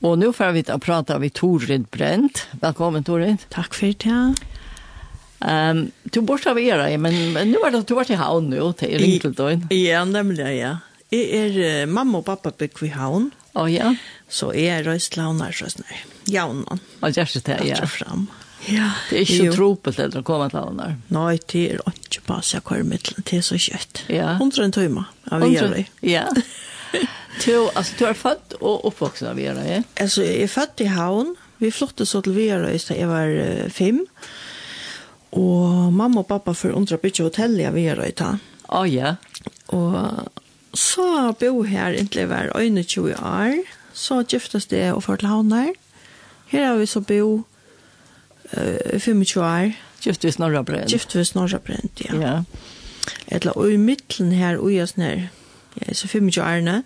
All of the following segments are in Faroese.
Og nå får vi ta å prate med Torid Brent. Velkommen, Torid. Takk for det. Um, du bort av era, men, men nå er det, du vært i havn nå, til Rinkeldøyen. Ja, nemlig, ja. Jeg er uh, mamma og pappa bygg i havn. Å, oh, ja. Så jeg er røst til havn her, røst og Javnen. Å, det er ikke det, ja. Fram. Ja. Det er ikke tropelt etter å komme til havn her. Nei, det er ikke bare så jeg kommer til, det er så kjøtt. Ja. Hundre en tøyma av er Ja. Du, altså, du er født og oppvoksen av Vera, ja? Altså, jeg er født i Havn. Vi flyttet så til Vera just när jag var fem. Og mamma og pappa for undra bytte hotell i Vera i ta. Ja, ja. Och så bo här inte var 21 år. Så giftes det og för til Havn her. Här har vi så bo uh, 25 år. Giftvis norra bränd. Giftvis norra Brent, ja. Ja. Eller og i midten her, og jeg när ja, så 25 årene,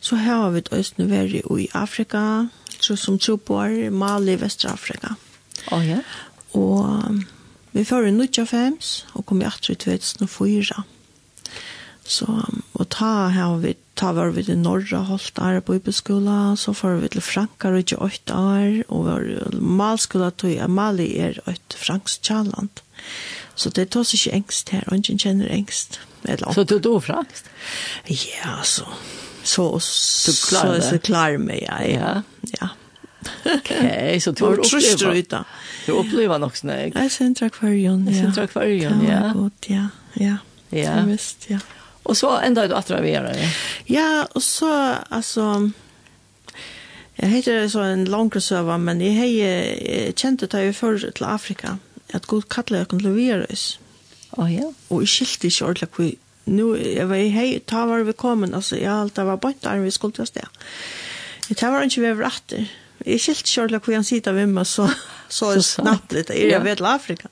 så har vi østene vært i Afrika, så som troboer, Mali, Vestrafrika. Å oh, ja? Og vi får nå til fems, og kom i 1824. Så, og ta har vi ta var vi til Norra holdt der på bibelskola, så får vi til Frankar og ikke åtte år, og var malskola tog jeg Mali er et fransk Kjalland. Så det tås ikke engst her, og ingen kjenner engst eller Så du då franskt? Ja, så. Så så klar så klar mig ja. Ja. ja. Okej, så du har upplevt det. Du upplever nog snägg. Jag syns tack för Jon. Jag syns tack för Jon, ja. Gott, ja. Ja. Ja. Visst, ja. Och så ända du att ravera det. Ja, och så alltså Jag heter så en långre söva, men jag har känt att jag är förr till Afrika. Att god kattlar jag kan leveras. Oh, ja. Og jeg skilte ikke ordentlig hvor nu jeg var hei, ta var vi kommet, altså jeg alt det var bant der vi skulle til oss det. tar var ikke vi over etter. Jeg skilte ikke ordentlig hvor han sitter ved meg så, så, så snabbt litt, jeg ja. vet til Afrika.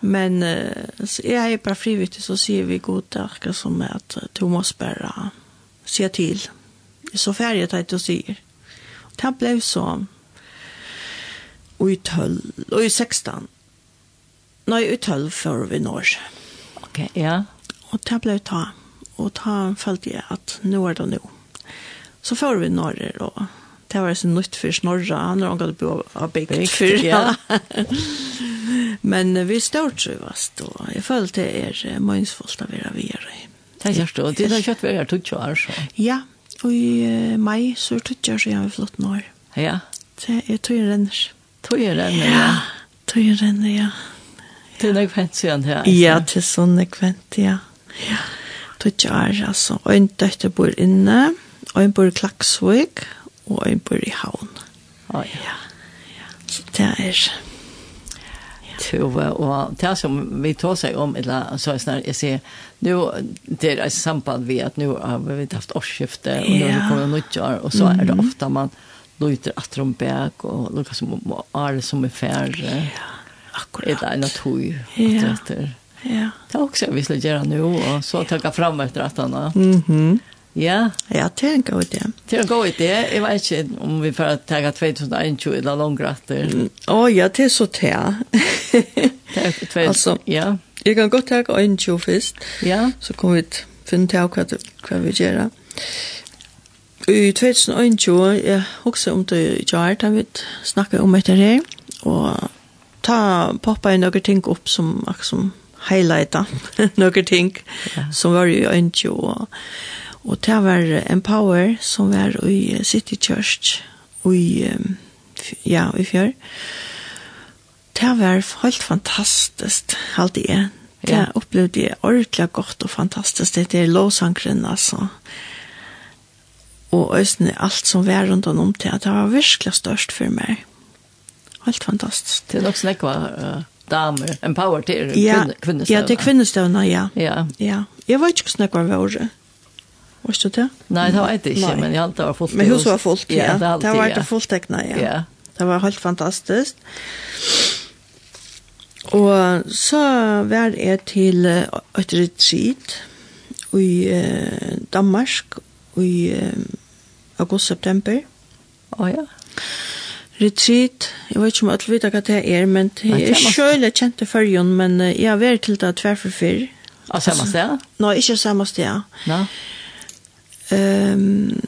Men så jeg er bare frivillig, så sier vi god takk, som at du må bare se til. Så ferdig at jeg sier. Det ble så i 12, og i 16, Nei, i tølv før vi når. Ok, ja. Og det ble ta. Og ta følte jeg at nå er det nå. Så før vi når det, og det var så nytt for snorra, Han har hadde på av bygd for. Ja. Men vi står trivast, og jeg følte det er mønsfullt av være videre. Det er kjørst, og det er kjøtt vi er tutsi år, så. Ja, og i uh, mai så er tutsi så jeg har flott nå. Ja. Det er tøyren renner. Tøyren renner, ja. Tøyren renner, ja. Det er nekvent siden her. Ja, det er sånn nekvent, ja. Ja, det er altså. Og en døtter bor inne, og en bor i Klaksvik, og en bor i Havn. Å ja. ja. Så det er... Tove, og det som vi tar seg om, eller så er snar, jeg sier, nu, det er et samband vi at nu har vi haft årsskifte, og nu kommer det nyttjar, og så er det ofta man lyter at de bæk, og noe som er det som er færre. Ja. Akkurat. Eller en tog. Ja. Ja. Det er også vi skal gjøre nå, og så ta fram etter at han har. Mm -hmm. Ja. Ja, det er en god idé. Det er en god idé. Jeg vet ikke om vi får ta 2021 eller langere etter. Å mm. oh, ja, det er så det. er altså, ja. Jeg kan godt ta 21 først. Ja. Så kommer vi til å finne til hva, hva vi gjør. I 2021, jeg husker om det i år, da vi snakker om etter det, og ta poppa i noen ting upp som som highlighta noen ting ja. som var ju inte och og det var Empower som var i City Church och i ja i fjør det var helt fantastiskt allt det Ja. Det opplevde jeg ordentlig godt og fantastisk. Det er låsangren, altså. Og øsne, alt som var rundt om til, det var virkelig størst for meg. Helt fantastisk. Det er nok nekva uh, damer, empower till ja, kvinnestövna. Ja, till kvinnestövna, ja. Ja. ja. Jeg vet ikke hur snäckva det var. Var du det? Nei, det var ikke, inte, men jeg har alltid var fullt. Men hur var fullt, ja. ja. Det, alltid, det var ja. fullt teckna, ja. ja. Det var helt fantastisk. Og så var jeg til et retreat i Danmark i august-september. Å oh, ja. Retreat, jeg vet ikke om alle vet hva det er, men jeg er selv kjent til førjen, men jeg har vært til det tverfor før. Av samme sted? Nå, ikke samme sted. Nei? Um,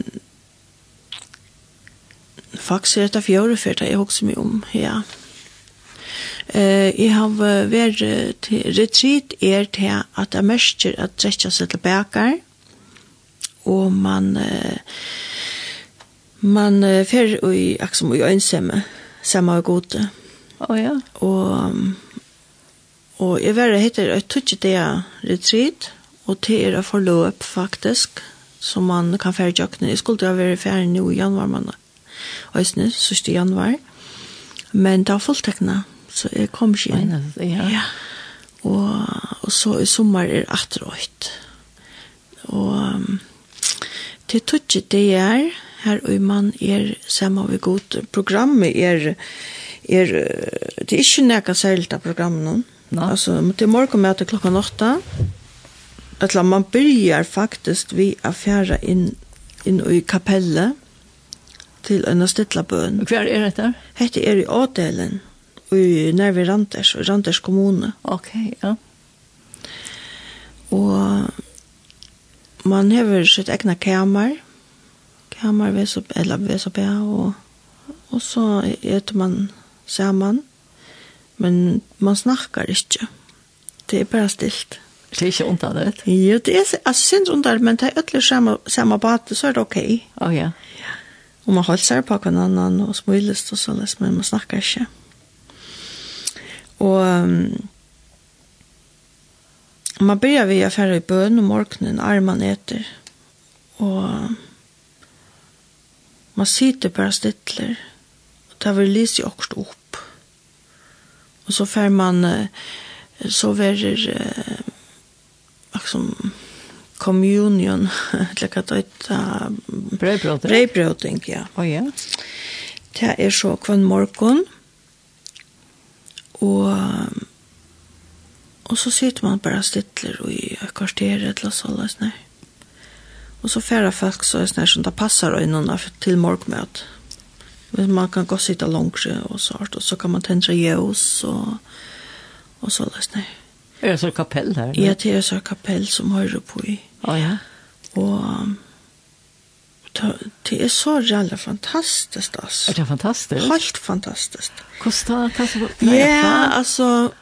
faktisk er det fjøre før det jeg også mye om, ja. Uh, jeg har vært til retreat er til at jeg mørker at trekker seg tilbake, og man... Uh, Man uh, fer i aksom i ønsemme, samme og gode. Å oh, ja. Og, og jeg var heter et tutsi det retreat, og det er forløp faktisk, som man kan fære jøkne. Jeg skulle ha vært fære nå i januar måned. Øysene, 1. januar. Men det var fulltekna, så jeg kom ikke inn. Ja. ja. Og, og så i sommer er atrøyt. og Og um, til tutsi det er, her og man er sammen vi god. Programmet er, er det er ikke nekka særlig av programmet nå. No. Altså, til morgen møte klokka åtta. Etla, man byrjar faktisk vi å fjære inn, inn i kapellet til en stilla bøn. Hva er dette? Hette er i Ådelen, i nærve Randers, i Randers kommune. Ok, ja. Og man hever sitt egna kamar, kammer ved så, eller ved så bær, og, og så etter man sammen, men man snakker ikke. Det er bare stilt. Det er ikke ondt av det? Jo, det er altså, sinds under men det er ødelig samme, samme bate, så er det ok. Å oh, ja. ja. Og man holder på hver hverandre og smilest og sånn men man snakker ikke. Og um, man begynner vi å fære i bøn om morgenen, armene etter, og Man sitter bare stittler. Og det vil lyse okkurst opp. Og så fer man, så verer, liksom, communion, eller hva det heter? Breibrøting. Breibrøting, ja. Å, oh, ja. Det er så kvann morgen, og, og så sitter man bare stittler i kvarteret eller så, eller sånn. Og så færa folk så er snart som det passer øynene til morgmøt. Men man kan gå sitte langere og sånt, og så kan man tendre ljus og, og så løs ned. Er det så kapell her? Ja, det er så kapell som hører på i. Å ja? Og det er så jävla fantastisk, altså. Är det fantastiskt? Helt fantastiskt. Kostar det? Ja, alltså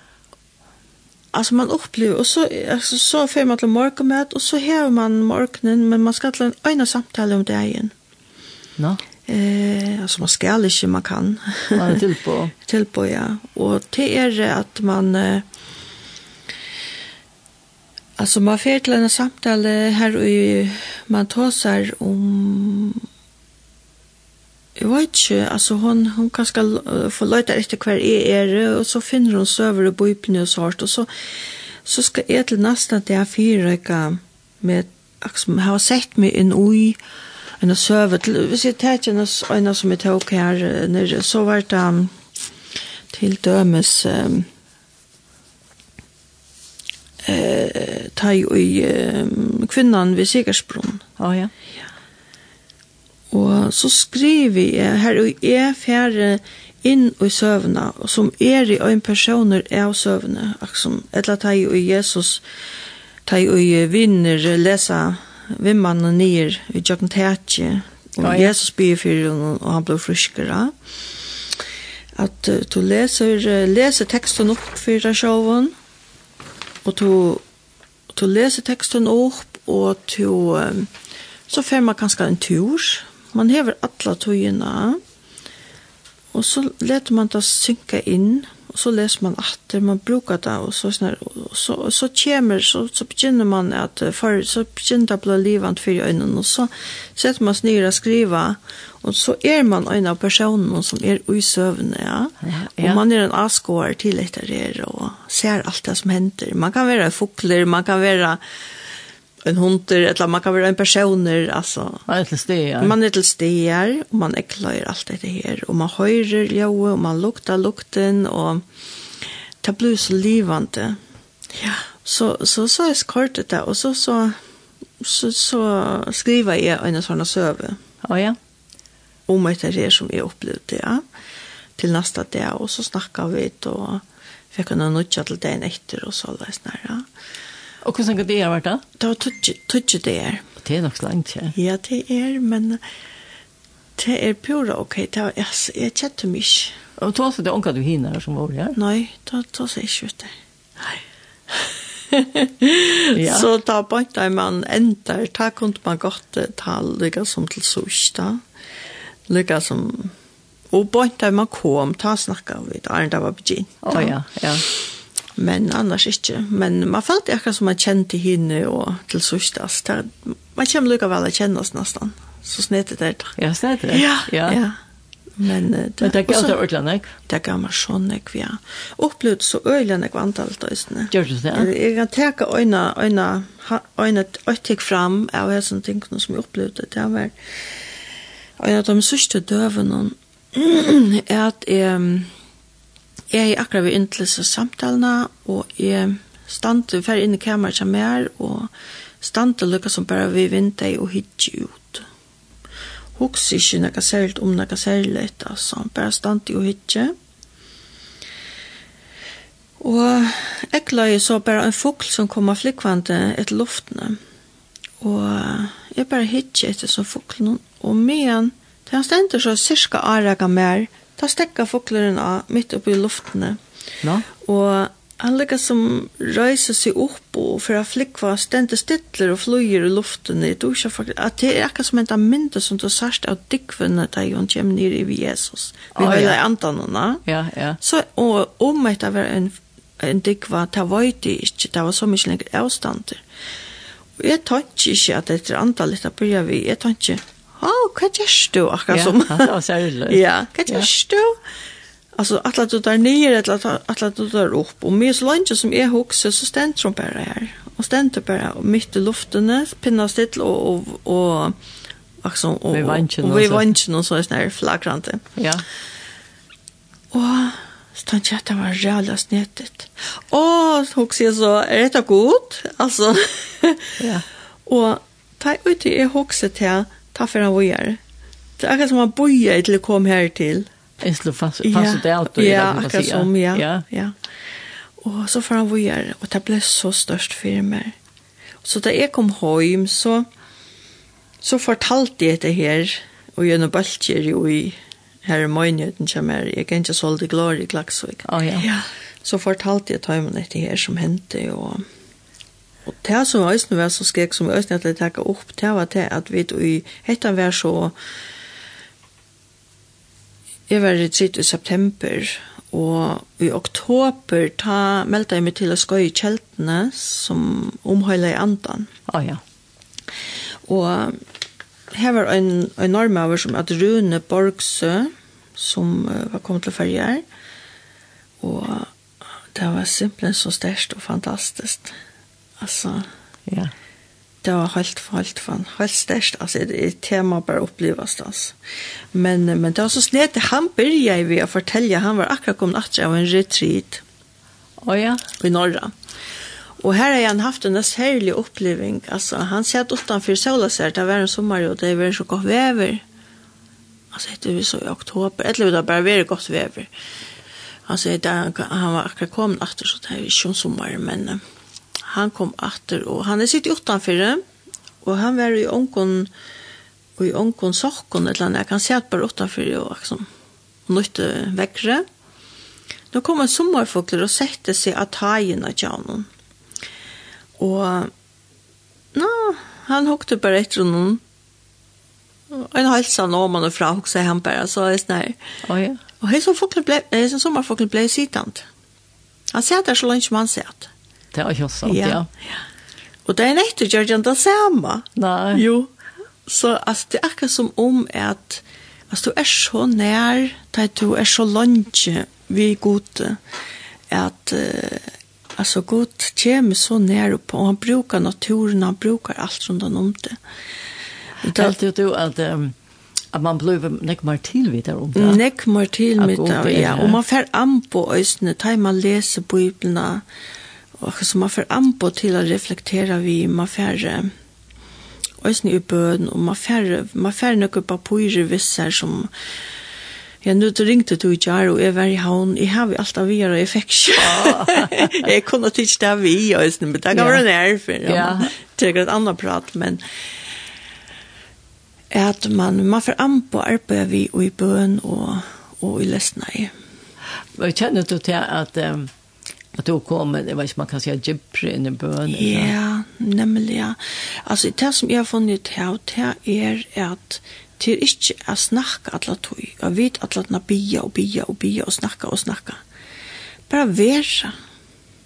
alltså man upplever och så alltså så får man till morgonmat och så har man morgonen men man ska till en ena samtal om dagen. Nå. Eh alltså man ska inte man kan. Man är till på. till på ja. Och det är att man eh, Alltså man får till en samtal här och man tar sig om Jeg vet ikke, altså hun, hun kan skal uh, få løyta etter hver jeg er, og så finner hun søver og bøypene og sånt, og så, så skal jeg til nesten at jeg fyrer ikke med, liksom, har sett meg inn ui, en og søver til, hvis jeg tar ikke en som jeg tok her, nere, så var det um, til dømes, um, eh, uh, ta i um, kvinnan ved Sigersbrunn. Å oh, ja. Yeah Og så skriver jeg her, og jeg fjerde inn i søvnene, og som er i en personer av søvnene, aksom, etla teg i Jesus, ta i vinner, lesa vimmann og nir, i jøkken tætje, og Jesus byr fyrir, og han blir friskere, at uh, du leser, leser teksten opp fyrir sjåven, og du, du leser teksten opp, og du, um, så får man kanskje en tur, man hever alla tøyina, og så leter man det synka inn, og så leser man atter, man brukar det, og så, snar, og så, og så kommer, så, så begynner man at, for, så begynner det å bli livant for øynene, og så setter man snyr og skriver, og så er man en av personene som er i søvnene, ja? Ja, ja. og man er en avskåer til etter det, og ser alt det som henter. Man kan være fukler, man kan være en hunter eller man kan vara en personer alltså man är till stegar man är till stier och man äcklar allt det här och man hör ljå och man luktar lukten och det blir så livande ja. Så så så är skortet det och så så så, så skriver jag en sån här söve ja. Ja om det här som jag upplevde ja. Till nästa dag och så snackar vi och fick en nutcha till dagen efter och så där snära ja. Og hvordan kan det ha vært da? Det var tøtje det er. Det er nok langt, ja. Ja, det er, men det er pura ok. Det er, jeg, jeg kjente meg ikke. Og tås det onka du hinner som var her? Nei, tås jeg ikke, ut det. Nei. ja. Så da bare man ender, da kunne man godt ta lykka som til surs da. Lykka som... Og bant jeg man kom, ta snakka vi, da er det var begynn. Å oh, ja, ja men annars ikke. Men man følte akkurat som man kjente henne og til sørst. Altså, man kommer lykke vel å kjenne oss nesten. Så snedet det da. Ja, snedet det. Ja, ja. ja. Men det, men det er gammelt ordentlig, ikke? Det gav meg sånn, ikke, ja. Opplevd så øyelig ikke vant alt øyne. Gjør du det? Jeg kan teke øyne, øyne, øyne, øyne fram av hva som tingene som jeg opplevde. Det var øyne av de sørste døvene, Er at jeg, Jeg er akkurat ved inntilse samtalene, og jeg stande fer inn i kamerat som er, og stande lukka som bare vi vinter og hitje ut. Hoks ikke noe særlig om noe særlig, altså, bare stande og hitje. Og jeg løy så bare en fugl som kom av flikvande etter luftene. Og jeg bare hitje etter som fuglen, og med han, til han stender så cirka avraga mer, Da stekka fugleren av midt oppe i luftene. No? Og han ligger som røyser seg opp og for å flikva stendte stittler og flyger i luften. i dusja. faktisk at det er akkurat som en av mynda som du sørst av dikvunne da hun kommer nere i Jesus. Vi har jo antanene. Ja, ja. Så og, om etter var en, en dikva, det var det ikke. Det var så mye lenger avstander. Og jeg tar ikke at etter antallet å begynne vi. Jeg tar ikke oh, hva gjør du? Akkurat som. Ja, det var særlig. ja, hva gjør du? Alltså att att du där nere eller att att du där upp och mig så länge som är huxar så ständ som bara här och ständ bara och mitt i luften pinnar still och och och alltså och vi vanchen och vi vanchen och så är snär flagrante. Ja. Och Stan det var jävla snettet. Åh, huxar så är detta gott. Alltså. ja. Og ta ut i huxet här ta för han vidare. Det är som man bojar till kom här till. Jag slår fast fast det allt och ja, kan som ja. Ja. ja. Och så får han vidare och det blev så störst för mig. Så da jeg kom hjem, så, så fortalte jeg det her, og gjennom balkjer jo i her i møynheten kommer, jeg kan ikke solgte glory i Klagsvik. Oh, ja. ja. Så fortalte jeg tøymen etter her som hendte, og Og det som øyne var så skrek som øyne at jeg takket opp, det var det at vi i hette var så Jeg var i tritt i september, og i oktober ta, meldte jeg meg til å skøye i kjeltene som omhøyla i andan. Å oh, ja. Og her var en, en norm over som at Rune Borgsø, som uh, var kommet til ferger, og det var simpelthen så størst og fantastisk. Altså, Ja. Det var helt helt fan, helt størst. alltså det är tema bare opplevast, altså. Men men det var så snett han började ju å fortelle, han var akkurat kom natt av en retreat. Och ja, i norra. Och här har han haft en härlig upplevelse. Alltså han satt utanför sola ser det var en sommar og det var så godt vever. Alltså det var så i oktober, eller det var bara veldig gott vever. Alltså det han var akkurat kom natt så det är ju sommar men han kom atter, og han er sitt utanfor, og han var i ångkon, og i ångkon sokkon, eller annet, jeg kan se at bare utanfor, og liksom, nøytte vekkere. Nå kom en sommerfokler og sette seg av tagen av tjaunen. Og, nå, han hokte bare etter noen, en halsa nå, man og fra, hokse han bare, så er det sånn her. Oh, ja. Og hei som sommerfokler ble, hei som sommerfokler ble sitant. Han sier at så langt som han sier det har jag sant, ja. ja. Och det er inte att jag det samme. Nei. Jo. Så altså, det er akkurat som om at altså, du er så nær, när, du er så långt vi gode, at uh, altså, god kommer så nær upp og han brukar naturen, han brukar alt som han om det. Det er alltid du at... um, at man blev nek mer till vid där om det. Nek mer till med det, ja. Och man får an på ösnet, tar man läser bibeln, Och så man får anpå til å reflektera vi man färre ösn i bøden, og man färre man färre några papirer visser som Ja, nu du ringte du i jar og jeg var i havn. Jeg har vi alt av vire, og jeg fikk ikke. jeg kunne ikke det vi, og jeg men det kan være nerver. Ja. Det er et annet prat, men at man, man får an på arbeid vi og i bøn og, og i lesnei. Jeg kjenner du til at um, Att då kommer, det var inte man kan säga gypre in i bön. Ja, nämligen. Ja. Alltså det som jag har funnit här, det är att det är inte att snacka alla tog. Jag vet att alla bia och bia och bia och snacka och snacka. Bara vera.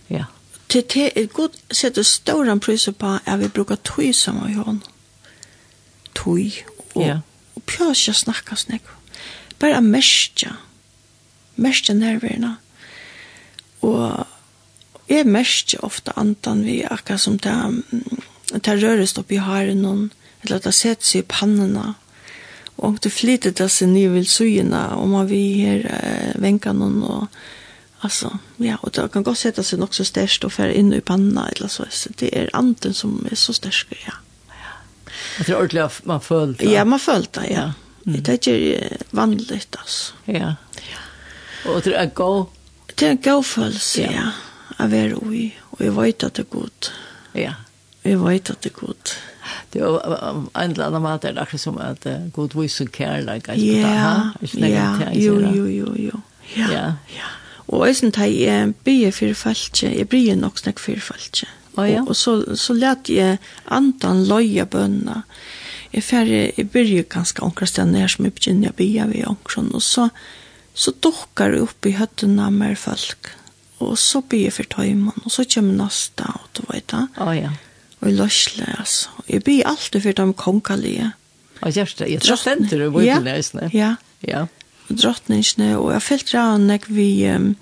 Ja. Det är god sätt att stora priser på att vi brukar tog samma i honom. Tog. Och, ja. och pjösa snacka snäck. Bara märka. Märka nerverna. Och jeg mest ofte antan vi akkurat som det, det røres opp i haren noen, eller det setter seg i pannene, og det flyter det seg nye vilsøyene, og man vil her eh, venke noen, og altså, ja, og det kan godt sette seg nok så størst og fære inn i pannene, eller så, så det er anten som er så størst, ja. Jeg tror ordentlig at man føler det. Ja, man følte det, ja. Mm. Det er ikke vanligt, altså. Ja. ja. Og det er god? Det er en god følelse, ja. ja å være ui, og jeg vet at det er godt. Ja. Jeg vet at det er godt. Det er en eller annen måte, det akkurat som at god viser kærlighet. Ja, ja, jo, jo, jo, jo. Ja, ja. Og jeg synes at jeg blir for falskje, jeg blir nok snakk for falskje. Og, og så, så let jeg andan løye bønna. Jeg færre, jeg byrger ganske omkring stedet nær som jeg begynner å av ved omkring, og så, så dukker det opp i høttene med folk og så blir jeg for tøymen, og så kommer neste, og du vet det. Å oh, ja. Og jeg løsler, altså. Jeg blir alltid for de kongelige. Og gjørst det, jeg tror stenter du bor til løsene. Ja, ja. Drottningene, og jeg fyllt rannig vi um,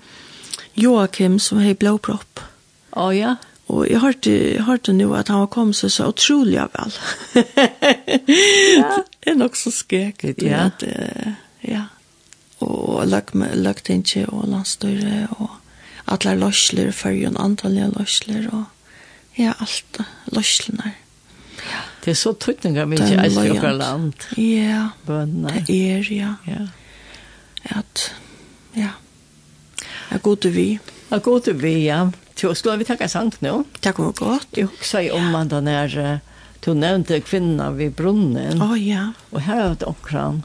Joakim som har blåpropp. Å oh, ja. Og jeg hørte, hørte nå at han var kommet seg så utrolig vel. ja. Det er nok så skrekket. Ja. At, uh, ja. Og lagt, lagt inn til og landstøyre og alla løsler for jo antallet løsler og ja, alt løslene. Ja. Det er så tøtninger mye i Østjøkker land. Ja, Bønner. det er, ja. ja. At, ja, jeg går til vi. Jeg går til vi, ja. Så skulle vi takke sang nå? Takk var godt. Jeg husker om man den er, du nevnte kvinner vid brunnen. Å, oh, ja. Og her er det omkring.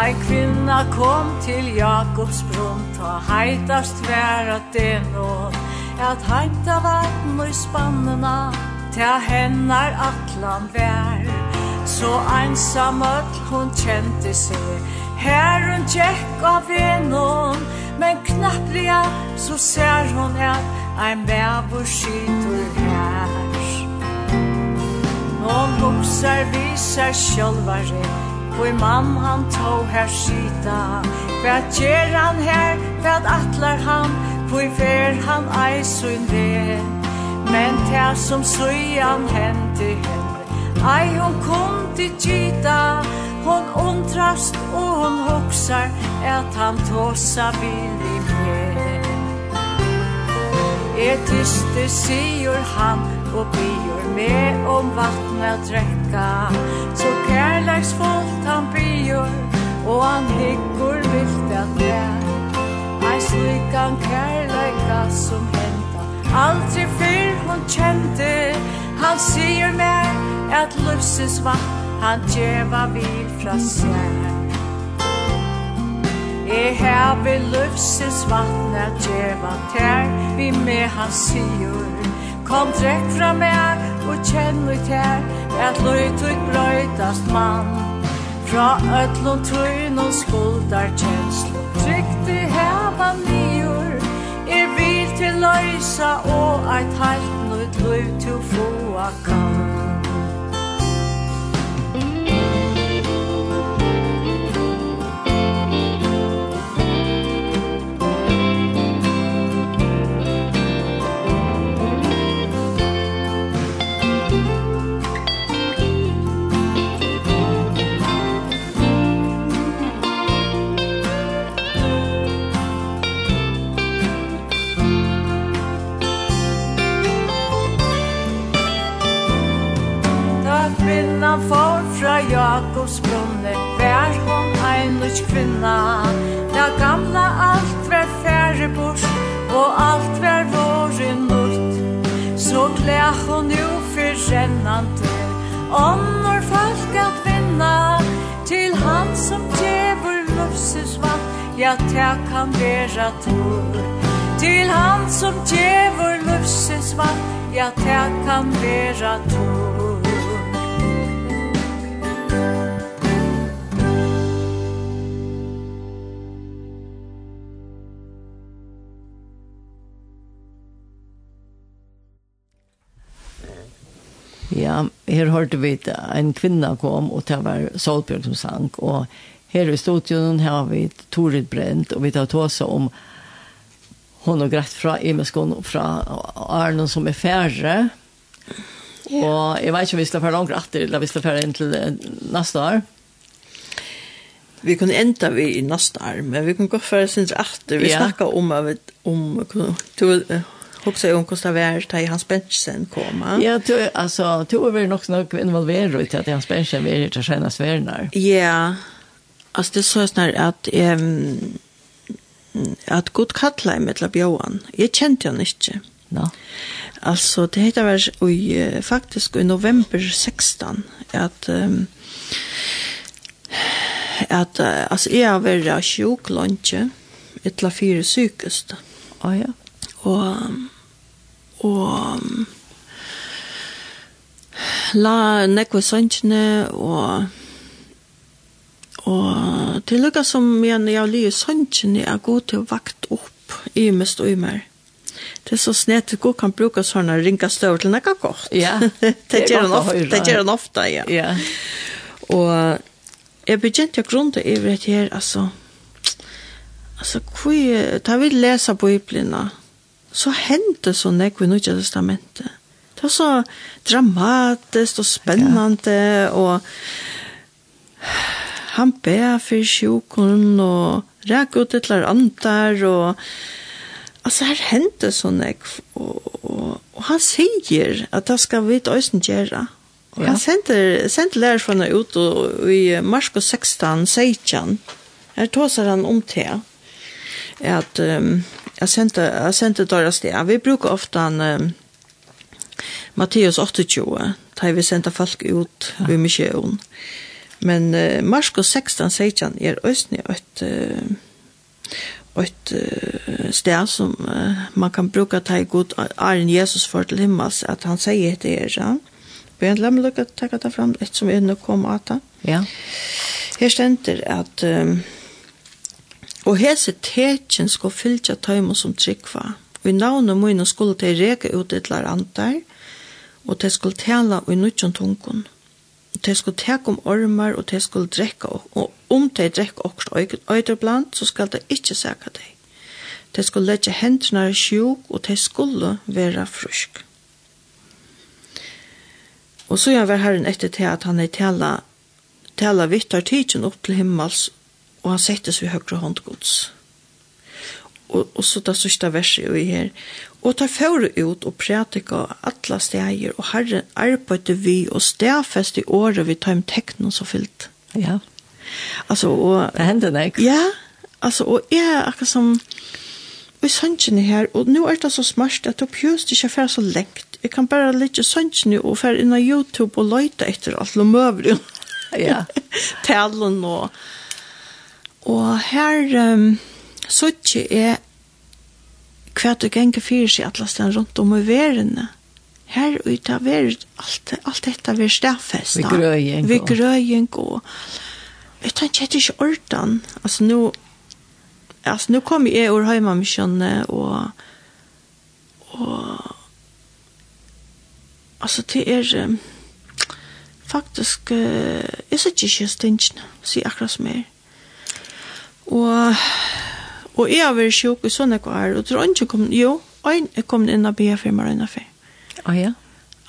Ei kvinna kom til Jakobs brunn Ta heitast vær at det nå At heita vatten og i spannena Ta hennar atlan vær. Så einsam öll hon kjente seg. Her hun tjekk av venon Men knappliga så ser hon at Ein bævor skytur her. Nån hugsar visar sjálvare Hvor mann han tog her skita Hva gjer han her, hva atlar han Hvor fer han ei sun ve Men ta som søyan hente henne Ei hon kom til gita Hon ontrast og hon hoksar At han tåsa vil i mer Er tyste sigur han Og byr med om vattnet drekka. Så kærleiksfullt han byr Og han hyggur vilt at vær Ein slikan kærleika som henta Aldri fyrr hon kjente Han sier mer at lufsins vatt Han djeva vid fra sær Jeg hever lufsins vatten at djeva tær Vi med han sier Kom drekk fra meg og kjenn ut her at løytug brøytast mann. Fra ötlun tøyn og skuldar kjenslu Trygti heva nior Er vil til løysa og eit halt nøyt løytug få kan kvinna for fra Jakobs brunne Vær hon einlutsk kvinna. Da gamla alt var færre bort Og alt var våre nutt Så gled hon jo for rennande Åndor folk at vinna. Til han som djevor løpses vann Ja, ta kan vera tur Til han som djevor løpses vann Ja, ta kan vera tur her hørte vi en kvinna kom, og det var Solbjørn som sang, og her i studion har vi Torit Brent, og vi tar tåse om hon og greit fra Emeskon, fra Arne som er færre, yeah. og jeg vet ikke om vi skal fære langt etter, eller vi skal fære inn til neste år. Vi kunne enda vi i neste år, men vi kunne gå fære sin etter, vi yeah. snakket om, om, om, om, om, om, om Också hon kostar värd ta i hans benchen komma. Ja, du alltså du är väl också något involverad i att hans benchen är det sköna svärnar. Ja. Alltså det så snart att ehm att gott kalla i mittla bjóan. Jag kände han inte. No. Alltså det heter väl i faktiskt i november 16 att um, att alltså jag var sjuk lunch etla fyra psykiskt. Ja oh, ja og og la nekve sønnsene og og til lukka som igjen jeg lyr sønnsene er god til å vakt opp i mest og i mer det er så snett at god kan bruka sånne ringa støv til nekka godt ja, det gjør han ofte, det gjør han ofte ja. ja. og jeg begynte å grunne i det her altså altså hvor da vi leser på så hendte så nekve i Nødja Testamentet. Det var så dramatisk og spennende, ja. og han ber for sjukken, og rek ut et eller annet, og altså her hendte så nekve, og, og, og han sier at det skal vi til Øysten gjøre. Og ja. han sendte, sendte lærerfana ut og, i Marskos 16, 16, her tåser han om til at um, jeg sendte, jeg sendte deras sted. Vi bruker ofte en um, Matteus 28 da vi sendte folk ut ja. vid. Men uh, Marskos 16 16 er är et, uh, et uh, sted som uh, man kan bruka ta i god Arjen Jesus for til himmels at han sier det her. ja. Vi har lämnat lucka ta det fram et som är nu kom det. Ja. Her stender at... um, Og hese tekjen skal fylgja tøymo som tryggva. Og i navnet mine skulle de reka ut et eller annet og de skulle tala i nutjon tungen. Og de skulle teka om ormar, og de skulle drekka, og om de drekka okst øyderblant, så skal de ikkje seka deg. De skulle letja hendene i sjuk, og de skulle være frusk. Og så jeg var herren etter til at han er tala, tala vittar tidsen opp til himmels, og han settes ved høyre hånd Guds. Og, og så det sørste verset jo i her. Og tar føre ut og prætika alla steger, og herren arbeidde vi og stedfest i året vi tar om teknen så fyllt. Ja. Altså, og... Det hender det. Ja, altså, og jeg er akkurat som... Og i sønnsjene her, og nå er det så smart at du pjøst ikke fer så lengt. Jeg kan bare lytte sønnsjene og fer inn av YouTube og løyte etter alt og møver jo. Ja. Talen og Og her um, så ikke er hva du ganger fyrir seg alle stedene rundt om i verene. Her ute har vært alt, alt dette vært stedfest. Vi grøying. Vi grøying og jeg tenker ikke ikke ordan. Altså nå, altså nå kom jeg ur heimamisjonen og og altså det er um, faktisk uh, jeg sitter ikke stengene, sier akkurat som jeg er Og, og jeg har vært sjuk i sånne kvar, og tror ikke kom, jo, og er kommet inn og be for meg og for. Å ja?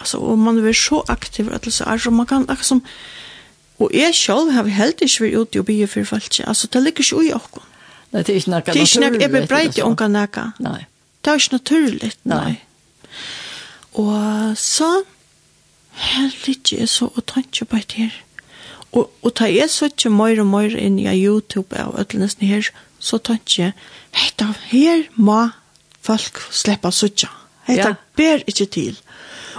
Altså, og man er så aktiv, at det er så man kan, akkurat som, og jeg selv har helt ikke vært ute og be for folk, altså, det ligger ikke i åkken. Nei, det er ikke noe naturlig. Det er ikke noe, jeg bebreit i åkken noe. Nei. Det er ikke naturlig, nei. nei. Og så, her ligger jeg så og tanker på det her. Og, og ta jeg så ikke mer og mer inn i YouTube og alt nesten her, så tenker jeg, hei da, her må folk slippe suttje. Hei da, ja. ber ikke til.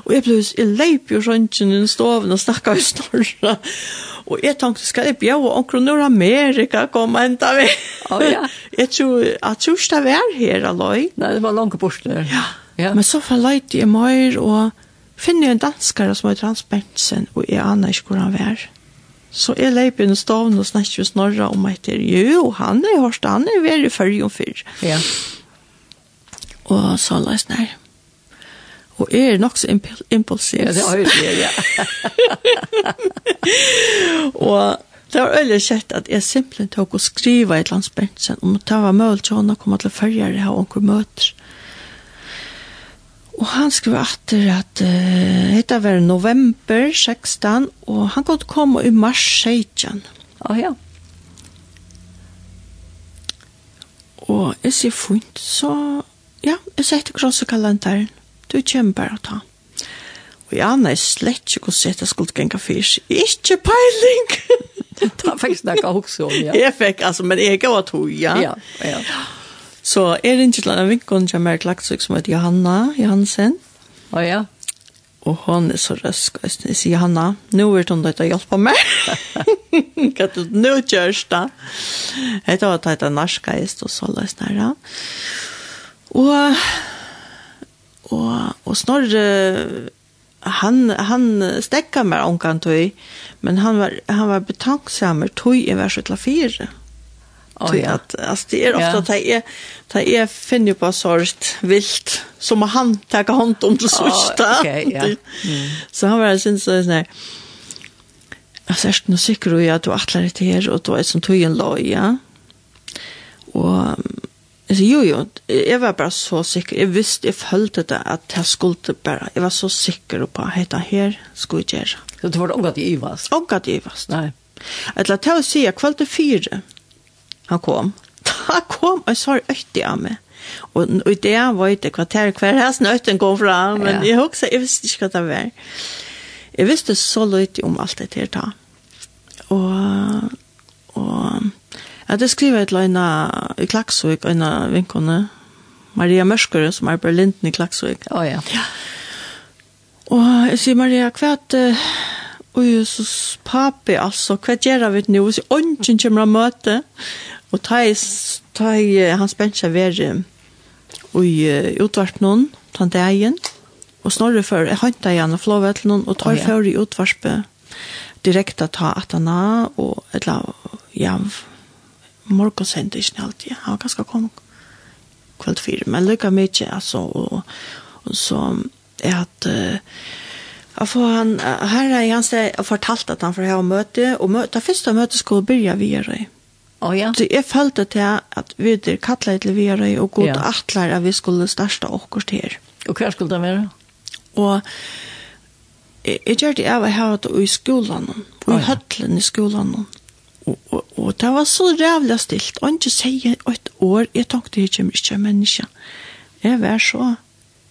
Og jeg ble, jeg leip jo rundt i den stoven og snakket i snorra. Og jeg tenkte, skal jeg bjøre omkring Nord-Amerika komme enda vi? Oh, ja. jeg tror, jeg tror ikke det var her alløy. Nei, det var langt bort der. Ja. ja, men så forløyte jeg mer og finner jeg en danskare som heter Hans Bentsen, og jeg aner ikke hvor han var. Ja Så jeg leip inn i stoven og snakket vi snorra om etter. Jo, han er hørst, han er veldig fyrr og fyrr. Ja. Og så la jeg snær. Og jeg er nok så impulsiv. Ja, det har jeg det, ja. og det var øyelig kjett at jeg simpelthen tok og skriva i et landsbensen om det var mulig til å komme til fyrjere her og møter. Ja Og han skrev atter at uh, dette var november 16, og han kunne komme i mars 16. Å oh, ja. Og jeg sier fint, så ja, jeg setter kross i kalenderen. Du kommer bare å ta. Og jeg aner slett ikke hvordan jeg skulle gjenge fyrs. Ikke peiling! det var faktisk noe også om, ja. Jeg fikk, altså, men jeg var to, ja. Ja, ja. Så er ringer til en vinkon som er klagsøk som heter Johanna Johansen. Å oh, ja. Og hon er så røsk, og jeg sier Johanna, nå er hun dødt å hjelpe meg. Hva er det nå kjørs da? Jeg tar at jeg er og så løs nære. Og, og, og snorre, han, han stekka meg omkant tøy, men han var, han var betanksamer tøy i verset til fire. Oh, ja. at, altså, det er ofte ja. at jeg, är jeg finner på sort vilt som han tar hånd om det sørste. oh, okay, ja. Mm. Så han var sin så där. Alltså er det säkert ju at du atler det her, og du er som tog en tojen loja. Och alltså jo jo, jeg var bare så sikker. Jeg visste jeg følte det at jeg skulle bare, jeg var så sikker på at det her, skulle jeg gjøre. Så det var det ångat i Ivas? Ångat i Ivas. Nei. Eller til att jag säger kvällt fyra. Han kom. Da kom, og jeg sa øyne av meg. Og, og det var ikke kvarter hver hesten øyne kom fra, men ja. jeg husker, jeg visste ikke hva det var. Jeg visste så lite om alt det her da. Og, og ja, det skriver et løgn i Klaksvik, en av vinkene, Maria Mørskere, som er på Linden i Klaksvik. Å oh, ja. ja. Og jeg sier, Maria, hva er det? Og Jesus, papi, altså, hva gjør vi nå? Så ånden kommer å møte. Og ta i, ta i hans ved og i utvart noen, ta det egen. Og snorre før, jeg hante igjen og flåve til noen, og tar oh, ja. for i utvarspe, direkte ta at han er, og et eller annet, ja, morgen sendte ikke alltid. Han var ganske kom kveld fire, men lykka mye, altså, og, og så er at, uh, Jag får han här är han så fortalt att han får ha möte och möta första mötet skulle börja via dig. Oh, ja. Så jeg følte til at vi der kattlet til vi er og god ja. atler at vi skulle største åkert her. Og hva skulle det være? Og jeg, jeg gjør det av å ha det i skolen, og i oh, ja. høtlen i skolen. Og, og, og det var så rævlig stilt. Og ikke sier et år, jeg tenkte jeg kommer ikke menneske. Jeg var så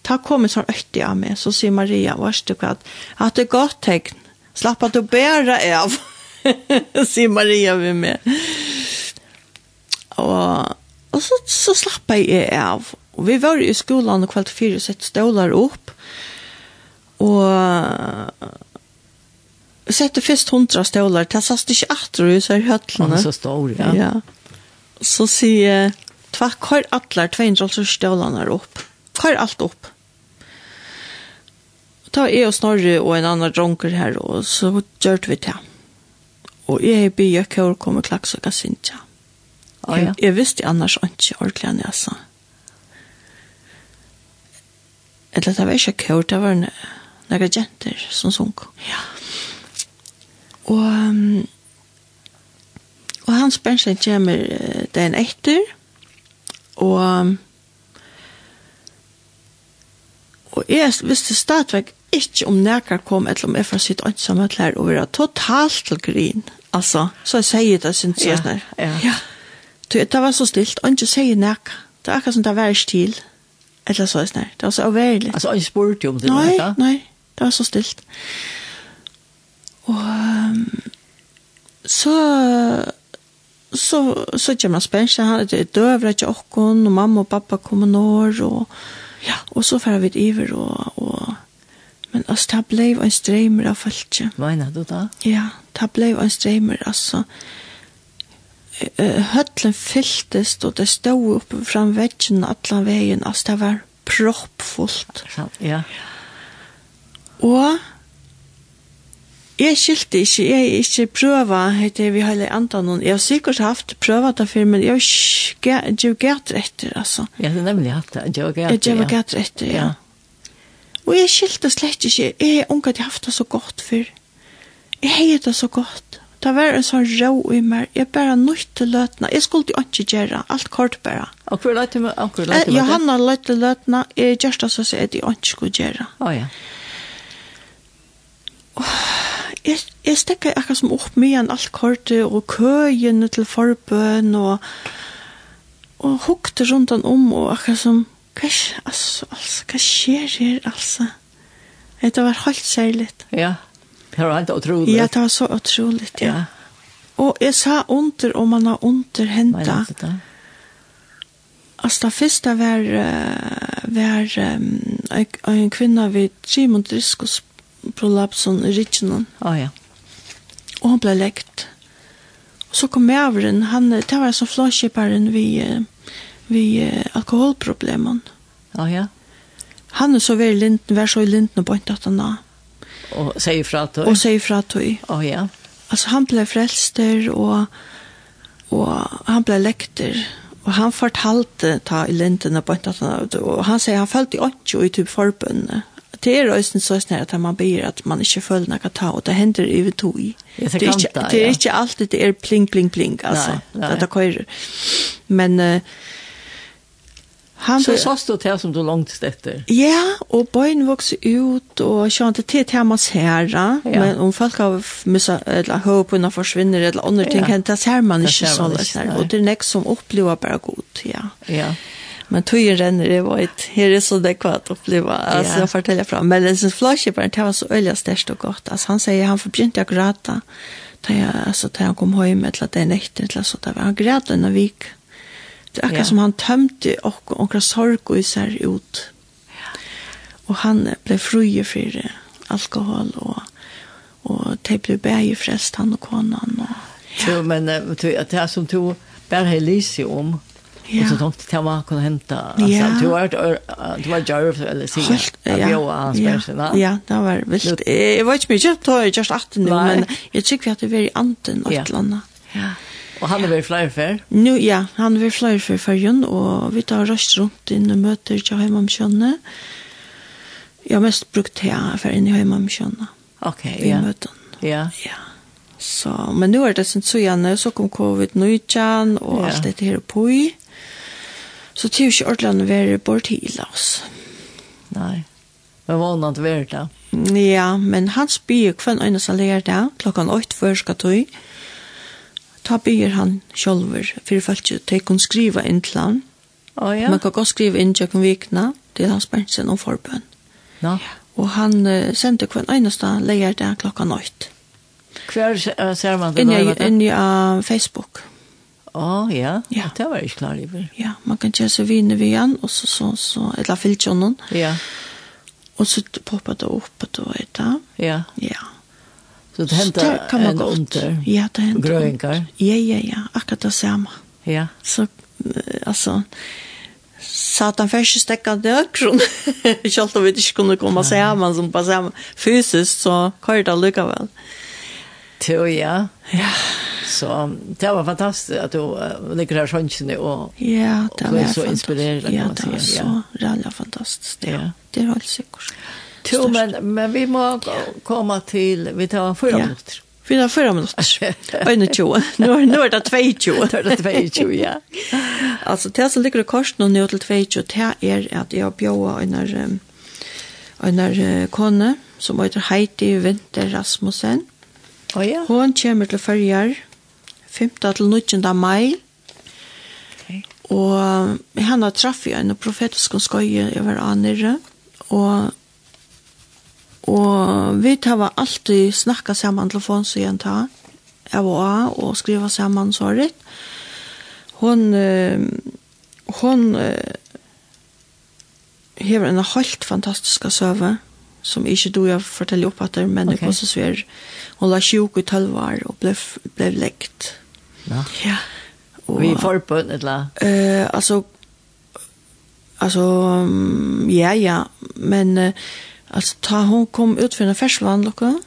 ta kommer som økte av meg, så sier Maria, vars du hva, at det er godt tegn, slapp at du bærer av, sier Maria ved meg. Og, og så, så slapp jeg av, og vi var i skolan og kvalt fire sett stålar opp, og sette først hundra stålar, det sast ikke atter i så høtlene. Han så stor, ja. ja. Så sier, tvakk, hør atler 200 stålarna opp. Hør alt opp ta jeg og Snorri og en annan dronker her, og så gjør vi det. Og jeg har bygd jeg kjør komme klaks og kassintja. Oh, ja. jeg, jeg visste annars ikke ordentlig enn jeg sa. Eller det var ikke kjør, det var noen jenter som sunk. Ja. Og, og hans bensjen kommer den etter, og og jeg visste stadigvæk ikke om nekar kom eller om jeg får sitt ønsomme klær og være totalt til grin. Altså, så jeg sier det, synes jeg. Ja, ja. ja. Det var så stilt, og ikke sier nekar. Det var akkurat som det var stil. Eller så, sånn. Det var så overlig. Altså, jeg spurte jo om det. Nei, nekka. nei, det var så stilt. Og um, så så så kommer man spensje, han er døvret och åkken, och mamma och pappa kommer når, och ja, och så får vi iver og altså, det ble en streimer av folk. Mener du da? Ja, det ble en streimer, altså. Høtlen fylltes, og det stod oppe fram veggen, alle veien, altså, det var proppfullt. Ja. Og jeg skilte ikke, jeg er ikke prøva, heter vi hele andre noen. jeg har sikkert haft prøva det før, men jeg har ikke gett etter, altså. Ja, det er nemlig hatt det, jeg har gett. Jeg har gett etter, ja. ja. Og jeg skilte slett ikke, jeg er unga til haft det så godt før. Jeg har det så godt. Det var en sånn rå i meg. Jeg bare nødt til løtene. Jeg skulle jo ikke gjøre, alt kort bare. Og hva løte med? Og? Johanna løte til løtene. Jeg gjør det så jeg ikke skulle gjøre. Å oh, ja. Jeg, jeg stekker akkurat som opp med en alt kortet og køyene til forbøn og og hukte rundt han om og akkurat som hva skjer, altså, altså, hva skjer her, altså? Det var helt særligt. Ja, det var helt utroligt. Ja, det var så utroligt, ja. ja. Og jeg sa under, og man har under hentet. Hva Altså, det første var, var um, en kvinne ved Simon Driskos prolapsen i Richenon. Å oh, ja. Og hun ble lekt. Og så kom jeg over den, han, det var så flåskiparen vi... Uh, vi alkoholproblemen. Ja, ja. Han er så veldig linten, vær så i linten og bønt at han da. Og sier fra tog. Og sier fra tog. Å, ja. Altså, han ble frelster, og, og han ble lekter, og han fortalte ta i linten og bønt at han da, og han sier han følte ikke i typ forbundet. Det er også så snart at man ber at man ikke føler noe ta, og det hender i ved tog. Det er ikke, det er ikke alltid det er pling, pling, pling, altså, nei, nei. det. Men... Uh, Han så sås du till som du långt efter. Ja, och bøyen vokser ut och jag inte till Thomas herra, ja. men om folk har missa eller hopp och försvinner eller andre ting ja. det ser man ikke så där. Och det nästa som opplever bara gott, ja. Ja. Men tøyen renner det var ett her er så det kvart å oppleve, altså jeg forteller fra. Men den synes flashkipperen, det var så øyelig størst og godt. Altså han sier, han forbegynte å gråte, da jeg, altså, da jeg kom hjem, eller det er nekter, eller så, da var han græt denne vik. Det er akkurat som han tømte och onkra sorg och især ut. Ja. Og han blev fri för alkohol och och det blev bäge frest han och konan. och ja. Jo, men det är som du bare har om. Ja. Och så tomt til hva kunne hente. Ja. Du var du var jarv eller sier. Helt, ja. Ja. ja. Ja, det var vilt. Jag vet inte mycket da var just 18 nu men jag tycker att det är väldigt anten og et eller annet. Ja. Og han er vært flere før? Nå, ja, han er vært flere før før og vi tar røst rundt inn og møter ikke hjemme om kjønne. Jeg har mest brukt her for inn i hjemme om kjønne. Ok, ja. I møten. Ja. Ja. Så, men nå er det sin søgjene, så kom covid-19 og ja. alt dette her på i. Så det er jo ikke ordentlig å være bort til oss. Nei. Men vannet være det. Ja, men han spyr hver eneste lærer det. Klokken 8 før skal tog. Ja ta byr han sjolver for folk ikke de kunne skrive inn til han. Oh, ja. Man kan godt skrive inn til kun vikna til han spørte seg noen forbøn. No. Og han uh, sendte hver eneste leier der klokka nøyt. Hver uh, ser man det? Inni, inni av Facebook. Å, oh, ja. ja. Det var ikke klar i vel. Ja, man kan kjøre seg vinner vi igjen, og så, så, så, eller fylt Ja. Og så poppet det opp, og det var det. Ja. Ja. Så det hendte en man under. Ja, det händer. Ja, ja, ja. Akkurat det samma. Ja. Så, alltså, satan färsk stäcka dökron. Kjallt om vi inte kunde komma sammen, som bare sammen fysisk, så kör det lycka väl. Jo, ja. Ja. Så det var fantastiskt att du ligger här sjönsen och Ja, det var så inspirerande. Ja, det var så jävla fantastiskt. Ja. Det är helt säkert. Ja. Jo, men, men vi må komma till, vi tar fyra ja. minuter. tar fyra minuter. Öjne tjo. Nu, nu är det två tjo. Nu är det två tjo, ja. alltså, det som ligger i korsen och nu till två tjo, det är att jag bjöar en en kone som heter Heidi Winter Rasmussen. Oh, ja. Hon kommer til fyrjar 15. til 19. mai. Okay. Og henne traff jeg en profetisk skøye over Anere. Og Og vi tar alltid snakka saman telefon så igjen ta, jeg var og skriva saman såret. Hon, uh, hon uh, hever en helt fantastiska søve, som ikke du jeg forteller opp at det men det okay. som sver. Hun la sjuk i tølvar og ble, ble lekt. Ja. ja. Og, vi forbund, eller? Eh, altså, altså, ja, ja, men... Uh, Alltså ta hon kom ut för en färslan lucka.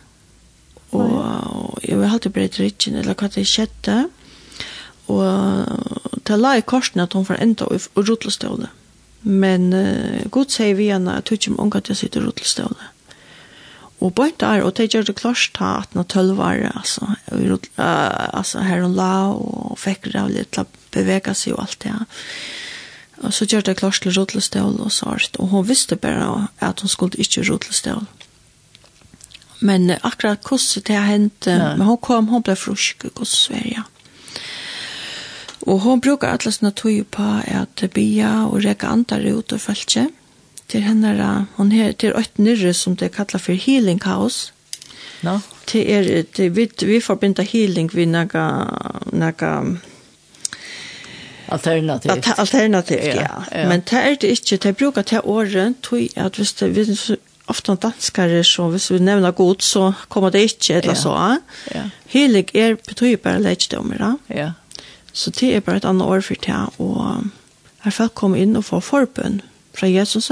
Och, och jag har alltid blivit rikken eller vad det skjedde. Och ta la i korsen att hon får ända i rutlestålet. Men uh, god säger vi henne att hon inte att jag sitter i Og Och bara där, och det gjør det klart ta at när tølv var alltså, uh, alltså här hun la och fick det av lite bevege seg og allt det. Ja. Og så gjør det klart til rotlestål og sånt. Og hun visste bare at hun skulle ikke rotlestål. Men akkurat hvordan det hendte, hendt, men hun kom, hun ble frusk i Sverige. Og hun bruker alle sine tog på at bia og reka andre ut og følge. Til henne, hun er til øyt nyrre som det kallar for healing house. No. Til er, til, vi, vi forbinder healing vi naga, naga, Alternativt. Alternativt, ja. ja. ja. Men det er det ikke. Det bruker til åren, tog at hvis det, hvis ofta danskere, så hvis vi nevner god så kommer det ikke eller ja. så. Ja. Helig er betyr bare leikdommer. da. ja. Så det er bare et annet år for det. Og her folk kommer inn og får forbønn fra Jesus.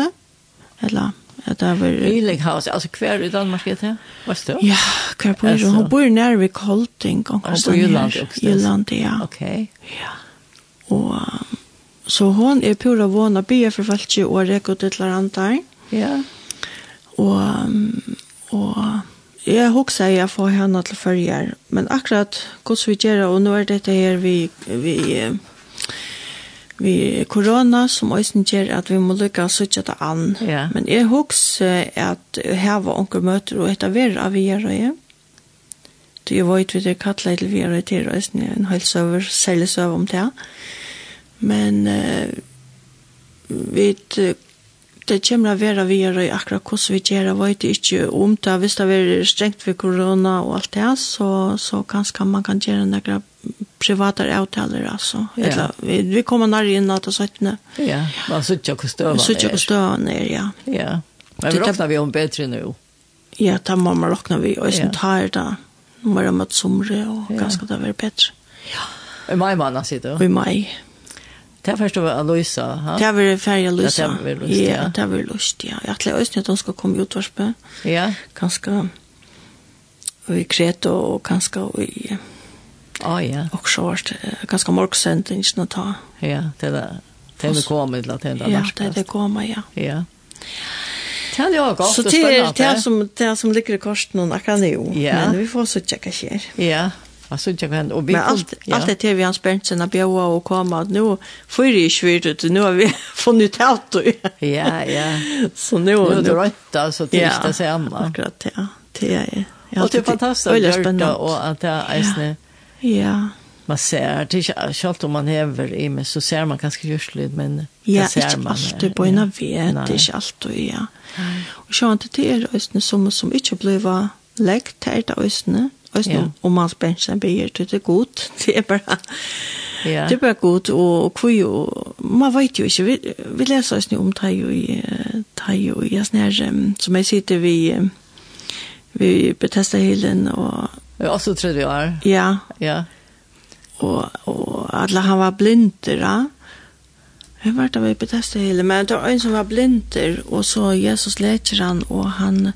Eller at det var... Healing house, altså hver i Danmark er det? Hva er det? Ja, hver på Hun Hun bor nær ved Kolting. Hun bor i Jylland også. Jylland, ja. Ok. Ja. Og så hon er pura vana bia for falskje og reka til et Ja. Og, og jeg husker jeg får henne til følger. Men akkurat hvordan vi gjør, og nå er dette her vi, vi, vi korona som også gjør at vi må lykke å sitte det an. Ja. Men jeg husker at her var onker møter og etter av vi gjør det. Du vet vi det kattler til vi gjør det til, og en hel søver, særlig søver om det. Ja Men uh, vi det kommer å være vi gjør i akkurat hvordan vi gjør det, vet jeg ikke om det. Hvis det er strengt ved korona og alt det, så, så kanskje man kan gjøre noen private avtaler, altså. Ja. Eller, vi, vi kommer nær inn at det sånn. Ja, man sitter ikke støvende. Man sitter ikke støvende, ja. Ja, men vi råkner vi om bedre nå. Ja, da må man råkne vi, og jeg tar det. Nå må jeg møte somre, og ganske det være bedre. Ja. I mai måned sitter du? I mai, ja. Det er förstår av Aloisa. Ha? Det var färja Aloisa. Ja, det var lust. Ja, det var lust. Ja, Jeg tror også at de ska komma ut varspe. Ja. Ganske och i Kreta og ganske och i Ja, ja. Og så var vart ganske morgsendt, ikke att ta. Ja, det er Det Det är kommet til at det er Ja, det er det kommer ja. Ja. Det er jo godt Så og det är det som det som ligger i kosten och kan Ja. Men vi får så checka här. Ja. Jag synes inte henne. Och vi Men allt, ja. allt det till vi hans Berntsen att bjöa och komma. Att nu får det ju svårt ut. Nu har vi funnit allt. ja, ja. Så nu, nu är det rätt alltså till ja, det sen. Akkurat, ja. Det är, ja. og det är fantastiskt. Det är spännande. og at det er ägstnä. Ja. ja man ser det er ikke inte om man hever i meg, så ser man ganska görsligt men ja, det ser inte man alltid på en av vet det er ikke alltid ja Og så inte det är östne som som ikke blev lekt här där östne Øst ja. om Mads Bensen till det er godt. Det er bare ja. det er bare godt og hvor jo man vet jo ikke vi, vi leser oss om det jo i det jo i snær som jeg sitter vi vi betester helen og Ja, også tredje år. Ja. Ja. Og, og alle han var blinder, ja. Jeg var da vi betester helen, men det var en som var blinder, og så Jesus leter han, og han,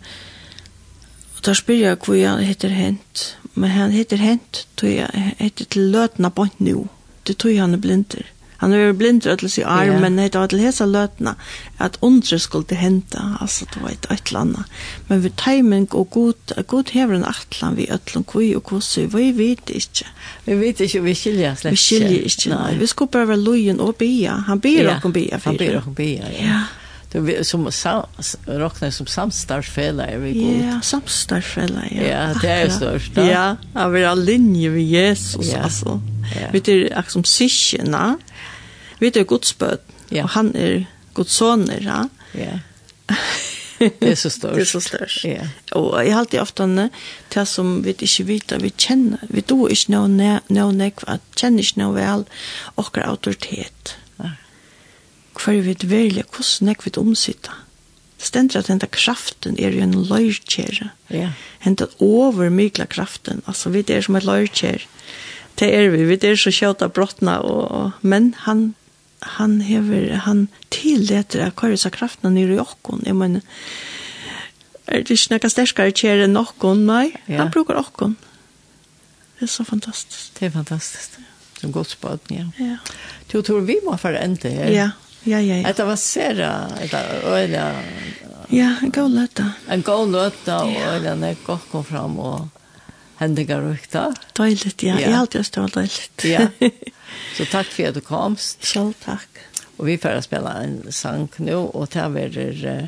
Og da spyr jeg hvor han heter hent. Men han heter hent, tog jeg heter til løtene på nå. Det tog han er blinder. Han er blinder til sin arm, yeah. men det var til hese løtene. At ondre skulle hente, altså det var et eller annet. Men ved timing og god, god hever en atlan vi øtlen kvui og kvossi, vi vet ikke. Vi vet ikke, vi skiljer slett ikke. Vi skiljer ikke, nei. Vi skulle bare være lojen og bia. Han bier yeah. og bia. Han bier og bia, ja. ja som sam, räknas som samstarfella vi god. Ja, samstarfella. Ja. ja, det är störst. Da. Ja, av er linje vi Jesus ja. alltså. Ja. Vi det är som syskena. Vi det Guds bön. Ja. Och han är Guds son, ja. Ja. Det är så stort. det är så stort. Ja. Och jag har alltid ofta det som vi inte vet vi känner. Vi då är inte någon näkva, känner inte någon väl och autoritet. Ja hver vi velja hvordan nek vi omsitte. Det stender at denne kraften er jo en løyrkjere. Ja. Hente over mykla kraften. Altså, vi er som et løyrkjere. Det er vi. Vi er så kjøta brottna. Og, og, men han, han hever, han tilleter av hver disse kraftene nere i okkon, Jeg mener, er det ikke noe sterkere kjere enn okkon, Nei, ja. han bruker okkon. Det er så fantastisk. Det er fantastisk. Det er godt spørsmål, ja. ja. Du tror vi må forende her. Ja. Ja, ja, ja. Det var sera, eller øyla... Ja, en god løte. En god løtta, og øyla nek godt kom fram, og hendinger rukta. Døyligt, ja. Jeg har alltid stå døyligt. ja. Så takk for at du komst. Selv takk. Og vi får spela en sang nu, og det er uh,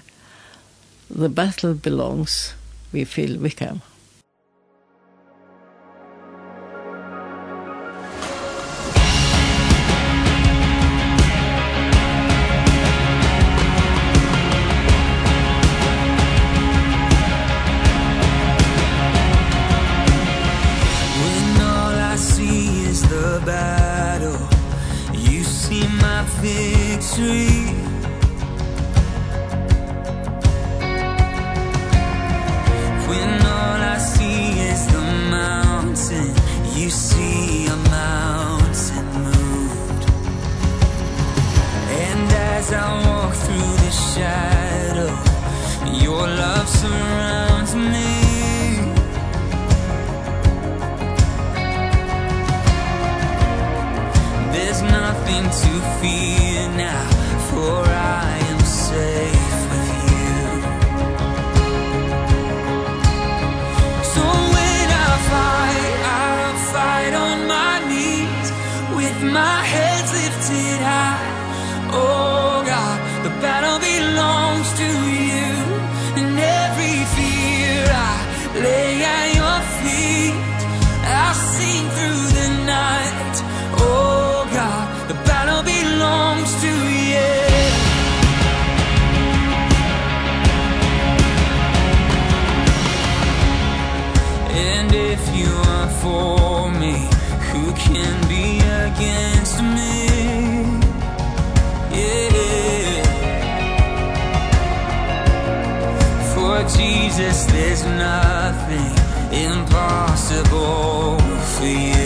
The Battle Belongs, vi Phil Wickham. as I walk through the shadow. Your love surrounds me. There's nothing to fear. There's nothing impossible for you.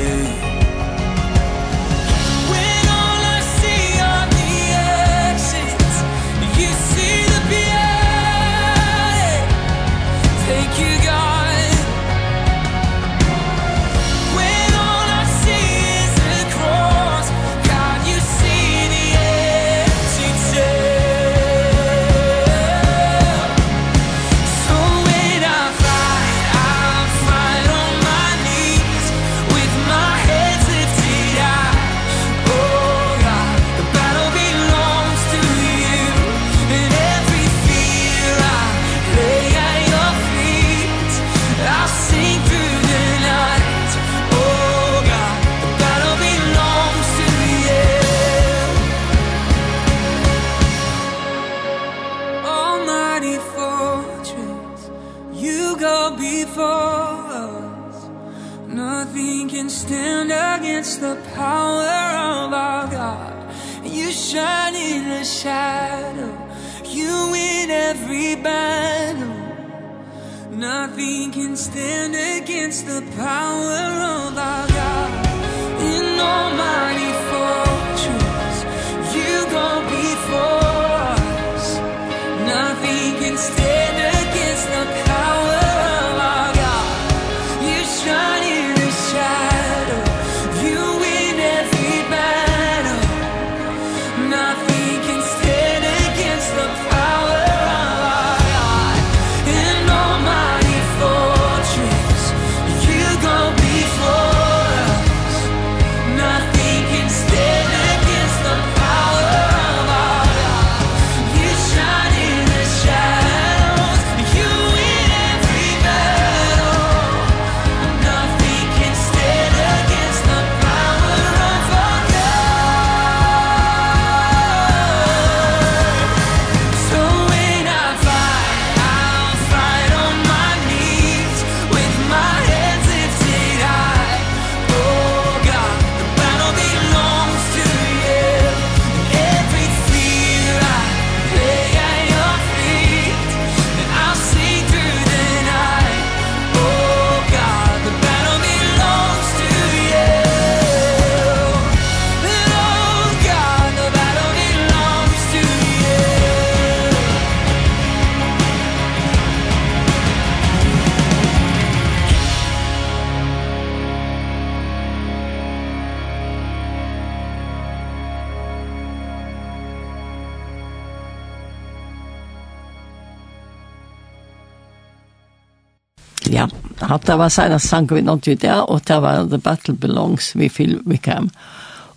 Hatta var senast sang vi något ut det, og det var The Battle Belongs vi Phil Wickham.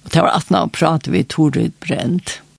Og det var at nå pratet vi Torid Brent.